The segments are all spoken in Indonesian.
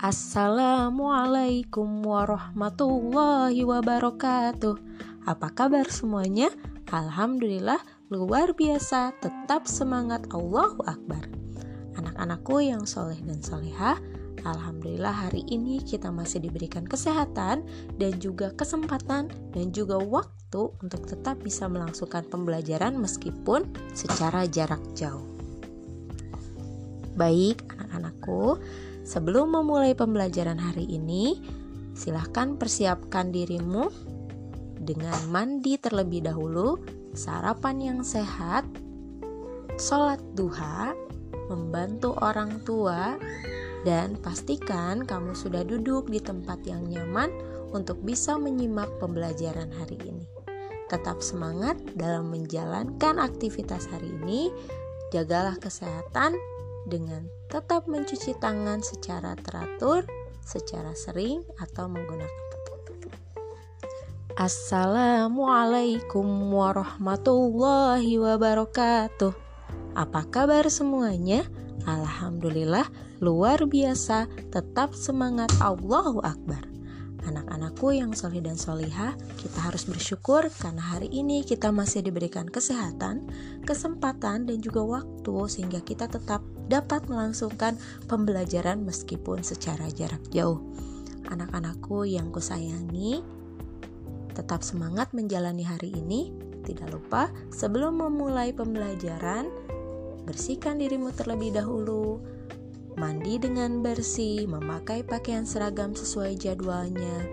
Assalamualaikum warahmatullahi wabarakatuh. Apa kabar semuanya? Alhamdulillah luar biasa, tetap semangat Allahu Akbar. Anak-anakku yang soleh dan solehah, Alhamdulillah hari ini kita masih diberikan kesehatan dan juga kesempatan dan juga waktu untuk tetap bisa melangsungkan pembelajaran meskipun secara jarak jauh. Baik, anak-anakku, sebelum memulai pembelajaran hari ini, silahkan persiapkan dirimu dengan mandi terlebih dahulu, sarapan yang sehat, sholat duha, membantu orang tua, dan pastikan kamu sudah duduk di tempat yang nyaman untuk bisa menyimak pembelajaran hari ini. Tetap semangat dalam menjalankan aktivitas hari ini, jagalah kesehatan dengan tetap mencuci tangan secara teratur, secara sering, atau menggunakan Assalamualaikum warahmatullahi wabarakatuh. Apa kabar semuanya? Alhamdulillah, luar biasa. Tetap semangat, Allahu Akbar. Anak-anakku yang soleh dan solihah, kita harus bersyukur karena hari ini kita masih diberikan kesehatan, kesempatan, dan juga waktu sehingga kita tetap dapat melangsungkan pembelajaran meskipun secara jarak jauh. Anak-anakku yang kusayangi, tetap semangat menjalani hari ini. Tidak lupa, sebelum memulai pembelajaran, bersihkan dirimu terlebih dahulu, mandi dengan bersih, memakai pakaian seragam sesuai jadwalnya,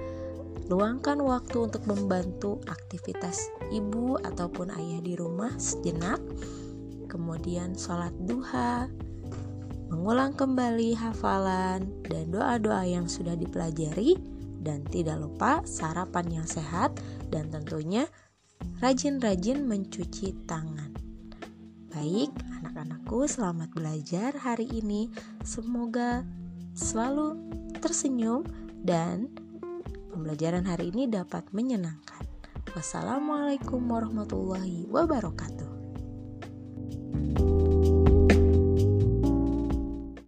luangkan waktu untuk membantu aktivitas ibu ataupun ayah di rumah sejenak, kemudian sholat duha, mengulang kembali hafalan dan doa-doa yang sudah dipelajari, dan tidak lupa sarapan yang sehat dan tentunya rajin-rajin mencuci tangan. Baik, anak-anakku, selamat belajar hari ini. Semoga selalu tersenyum dan pembelajaran hari ini dapat menyenangkan. Wassalamualaikum warahmatullahi wabarakatuh.